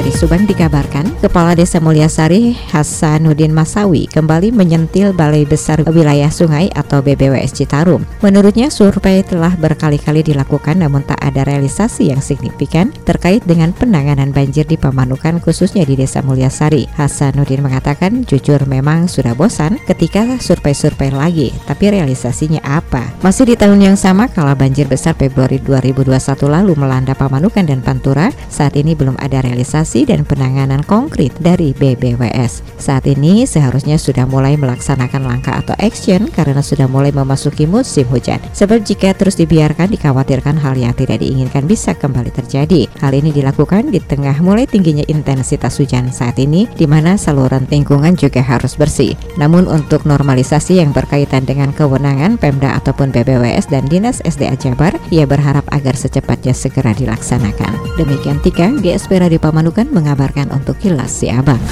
Dari Subang dikabarkan, Kepala Desa Mulyasari Hasanuddin Masawi kembali menyentil Balai Besar Wilayah Sungai atau BBWS Citarum. Menurutnya, survei telah berkali-kali dilakukan namun tak ada realisasi yang signifikan terkait dengan penanganan banjir di Pemanukan khususnya di Desa Mulyasari. Hasanuddin mengatakan, jujur memang sudah bosan ketika survei-survei lagi, tapi realisasinya apa? Masih di tahun yang sama, kala banjir besar Februari 2021 lalu melanda Pamanukan dan Pantura, saat ini belum ada realisasi dan penanganan konkret dari BBWS. Saat ini seharusnya sudah mulai melaksanakan langkah atau action karena sudah mulai memasuki musim hujan. Sebab jika terus dibiarkan dikhawatirkan hal yang tidak diinginkan bisa kembali terjadi. Hal ini dilakukan di tengah mulai tingginya intensitas hujan saat ini di mana saluran lingkungan juga harus bersih. Namun untuk normalisasi yang berkaitan dengan kewenangan Pemda ataupun BBWS dan Dinas SDA Jabar, ia berharap agar secepatnya segera dilaksanakan. Demikian Tika, GSP Radio Pamanukan akan mengabarkan untuk Kilas Siabang.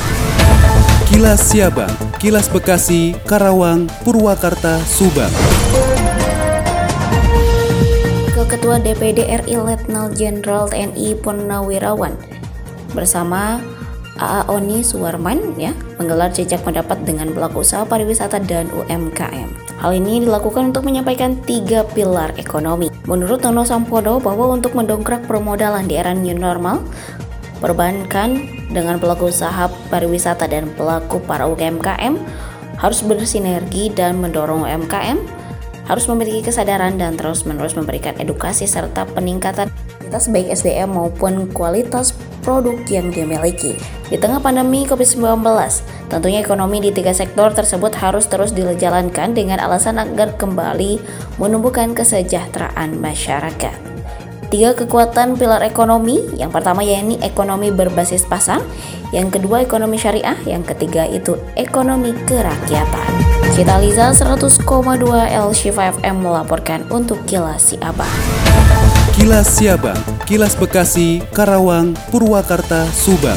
Kilas Siabang, Kilas Bekasi, Karawang, Purwakarta, Subang. Ketua DPD RI Letnan Jenderal TNI Purnawirawan bersama AA Oni Suwarman ya menggelar jejak pendapat dengan pelaku usaha pariwisata dan UMKM. Hal ini dilakukan untuk menyampaikan tiga pilar ekonomi. Menurut Tono Sampodo bahwa untuk mendongkrak permodalan di era new normal, Perbankan dengan pelaku usaha pariwisata dan pelaku para UMKM harus bersinergi dan mendorong UMKM harus memiliki kesadaran dan terus-menerus memberikan edukasi serta peningkatan kualitas baik SDM maupun kualitas produk yang dimiliki. Di tengah pandemi COVID-19, tentunya ekonomi di tiga sektor tersebut harus terus dijalankan dengan alasan agar kembali menumbuhkan kesejahteraan masyarakat. Tiga kekuatan pilar ekonomi, yang pertama yakni ekonomi berbasis pasar, yang kedua ekonomi syariah, yang ketiga itu ekonomi kerakyatan. Cita Liza 100,2 L Shifa FM melaporkan untuk Kilas Siabang. Kilas Siabang, Kilas Bekasi, Karawang, Purwakarta, Subang.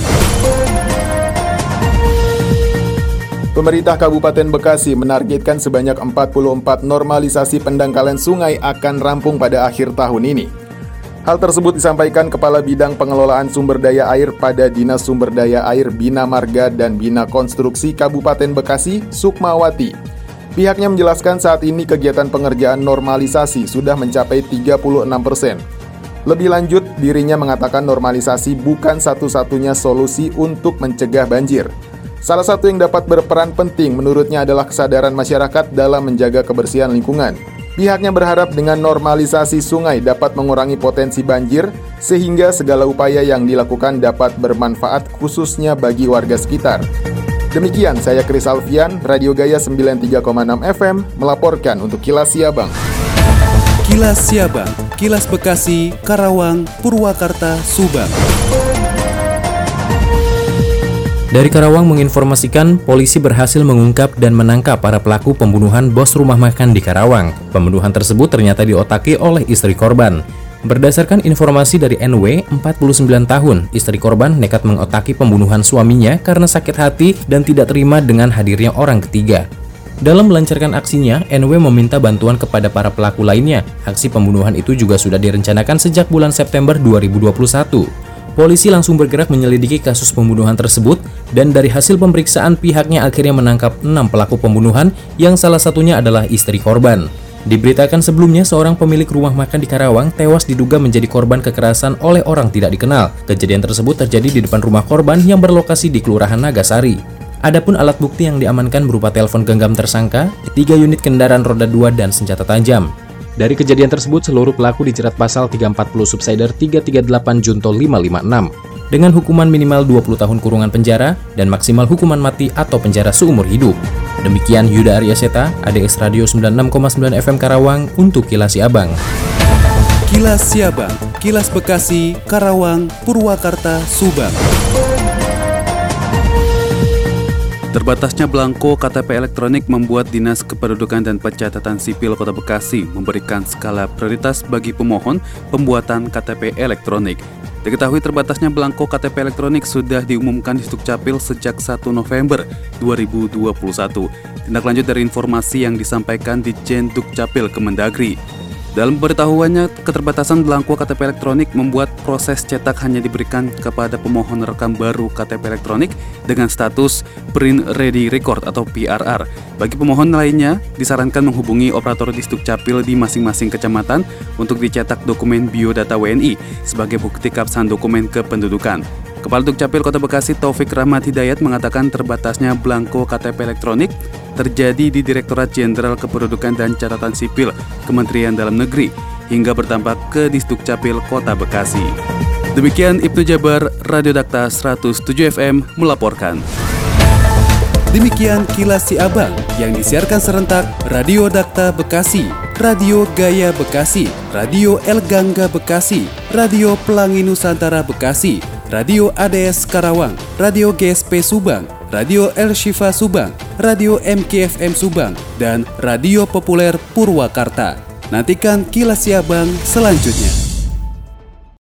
Pemerintah Kabupaten Bekasi menargetkan sebanyak 44 normalisasi pendangkalan sungai akan rampung pada akhir tahun ini. Hal tersebut disampaikan Kepala Bidang Pengelolaan Sumber Daya Air pada Dinas Sumber Daya Air Bina Marga dan Bina Konstruksi Kabupaten Bekasi, Sukmawati. Pihaknya menjelaskan saat ini kegiatan pengerjaan normalisasi sudah mencapai 36 persen. Lebih lanjut, dirinya mengatakan normalisasi bukan satu-satunya solusi untuk mencegah banjir. Salah satu yang dapat berperan penting menurutnya adalah kesadaran masyarakat dalam menjaga kebersihan lingkungan. Pihaknya berharap dengan normalisasi sungai dapat mengurangi potensi banjir sehingga segala upaya yang dilakukan dapat bermanfaat khususnya bagi warga sekitar. Demikian saya Kris Alfian, Radio Gaya 93,6 FM melaporkan untuk Kilas Siabang. Kilas Siabang, Kilas Bekasi, Karawang, Purwakarta, Subang. Dari Karawang menginformasikan polisi berhasil mengungkap dan menangkap para pelaku pembunuhan bos rumah makan di Karawang. Pembunuhan tersebut ternyata diotaki oleh istri korban. Berdasarkan informasi dari NW, 49 tahun, istri korban nekat mengotaki pembunuhan suaminya karena sakit hati dan tidak terima dengan hadirnya orang ketiga. Dalam melancarkan aksinya, NW meminta bantuan kepada para pelaku lainnya. Aksi pembunuhan itu juga sudah direncanakan sejak bulan September 2021. Polisi langsung bergerak menyelidiki kasus pembunuhan tersebut dan dari hasil pemeriksaan pihaknya akhirnya menangkap enam pelaku pembunuhan yang salah satunya adalah istri korban. Diberitakan sebelumnya seorang pemilik rumah makan di Karawang tewas diduga menjadi korban kekerasan oleh orang tidak dikenal. Kejadian tersebut terjadi di depan rumah korban yang berlokasi di Kelurahan Nagasari. Adapun alat bukti yang diamankan berupa telepon genggam tersangka, tiga unit kendaraan roda 2 dan senjata tajam. Dari kejadian tersebut, seluruh pelaku dijerat pasal 340 Subsider 338 Junto 556 dengan hukuman minimal 20 tahun kurungan penjara dan maksimal hukuman mati atau penjara seumur hidup. Demikian Yuda Arya Seta, ADS Radio 96,9 FM Karawang untuk Kilas Siabang. Kilas Siabang, Kilas Bekasi, Karawang, Purwakarta, Subang. Terbatasnya belangko KTP elektronik membuat Dinas Kependudukan dan Pencatatan Sipil Kota Bekasi memberikan skala prioritas bagi pemohon pembuatan KTP elektronik. Diketahui terbatasnya belangko KTP elektronik sudah diumumkan di Sdukcapil sejak 1 November 2021. Tindak lanjut dari informasi yang disampaikan di Jenduk Capil Kemendagri. Dalam pemberitahuannya, keterbatasan belangko KTP elektronik membuat proses cetak hanya diberikan kepada pemohon rekam baru KTP elektronik dengan status Print Ready Record atau PRR. Bagi pemohon lainnya, disarankan menghubungi operator di Capil di masing-masing kecamatan untuk dicetak dokumen biodata WNI sebagai bukti kapsan dokumen kependudukan. Kepala Dukcapil Kota Bekasi Taufik Rahmat Hidayat mengatakan terbatasnya belangko KTP elektronik terjadi di Direktorat Jenderal Kependudukan dan Catatan Sipil Kementerian Dalam Negeri hingga berdampak ke Disdukcapil Kota Bekasi. Demikian Ibnu Jabar, Radio Dakta 107 FM melaporkan. Demikian kilas si abang yang disiarkan serentak Radio Dakta Bekasi, Radio Gaya Bekasi, Radio El Gangga Bekasi, Radio Pelangi Nusantara Bekasi, Radio ADS Karawang, Radio GSP Subang, Radio El Shifa Subang, Radio MKFM Subang, dan Radio Populer Purwakarta. Nantikan kilas Siabang selanjutnya.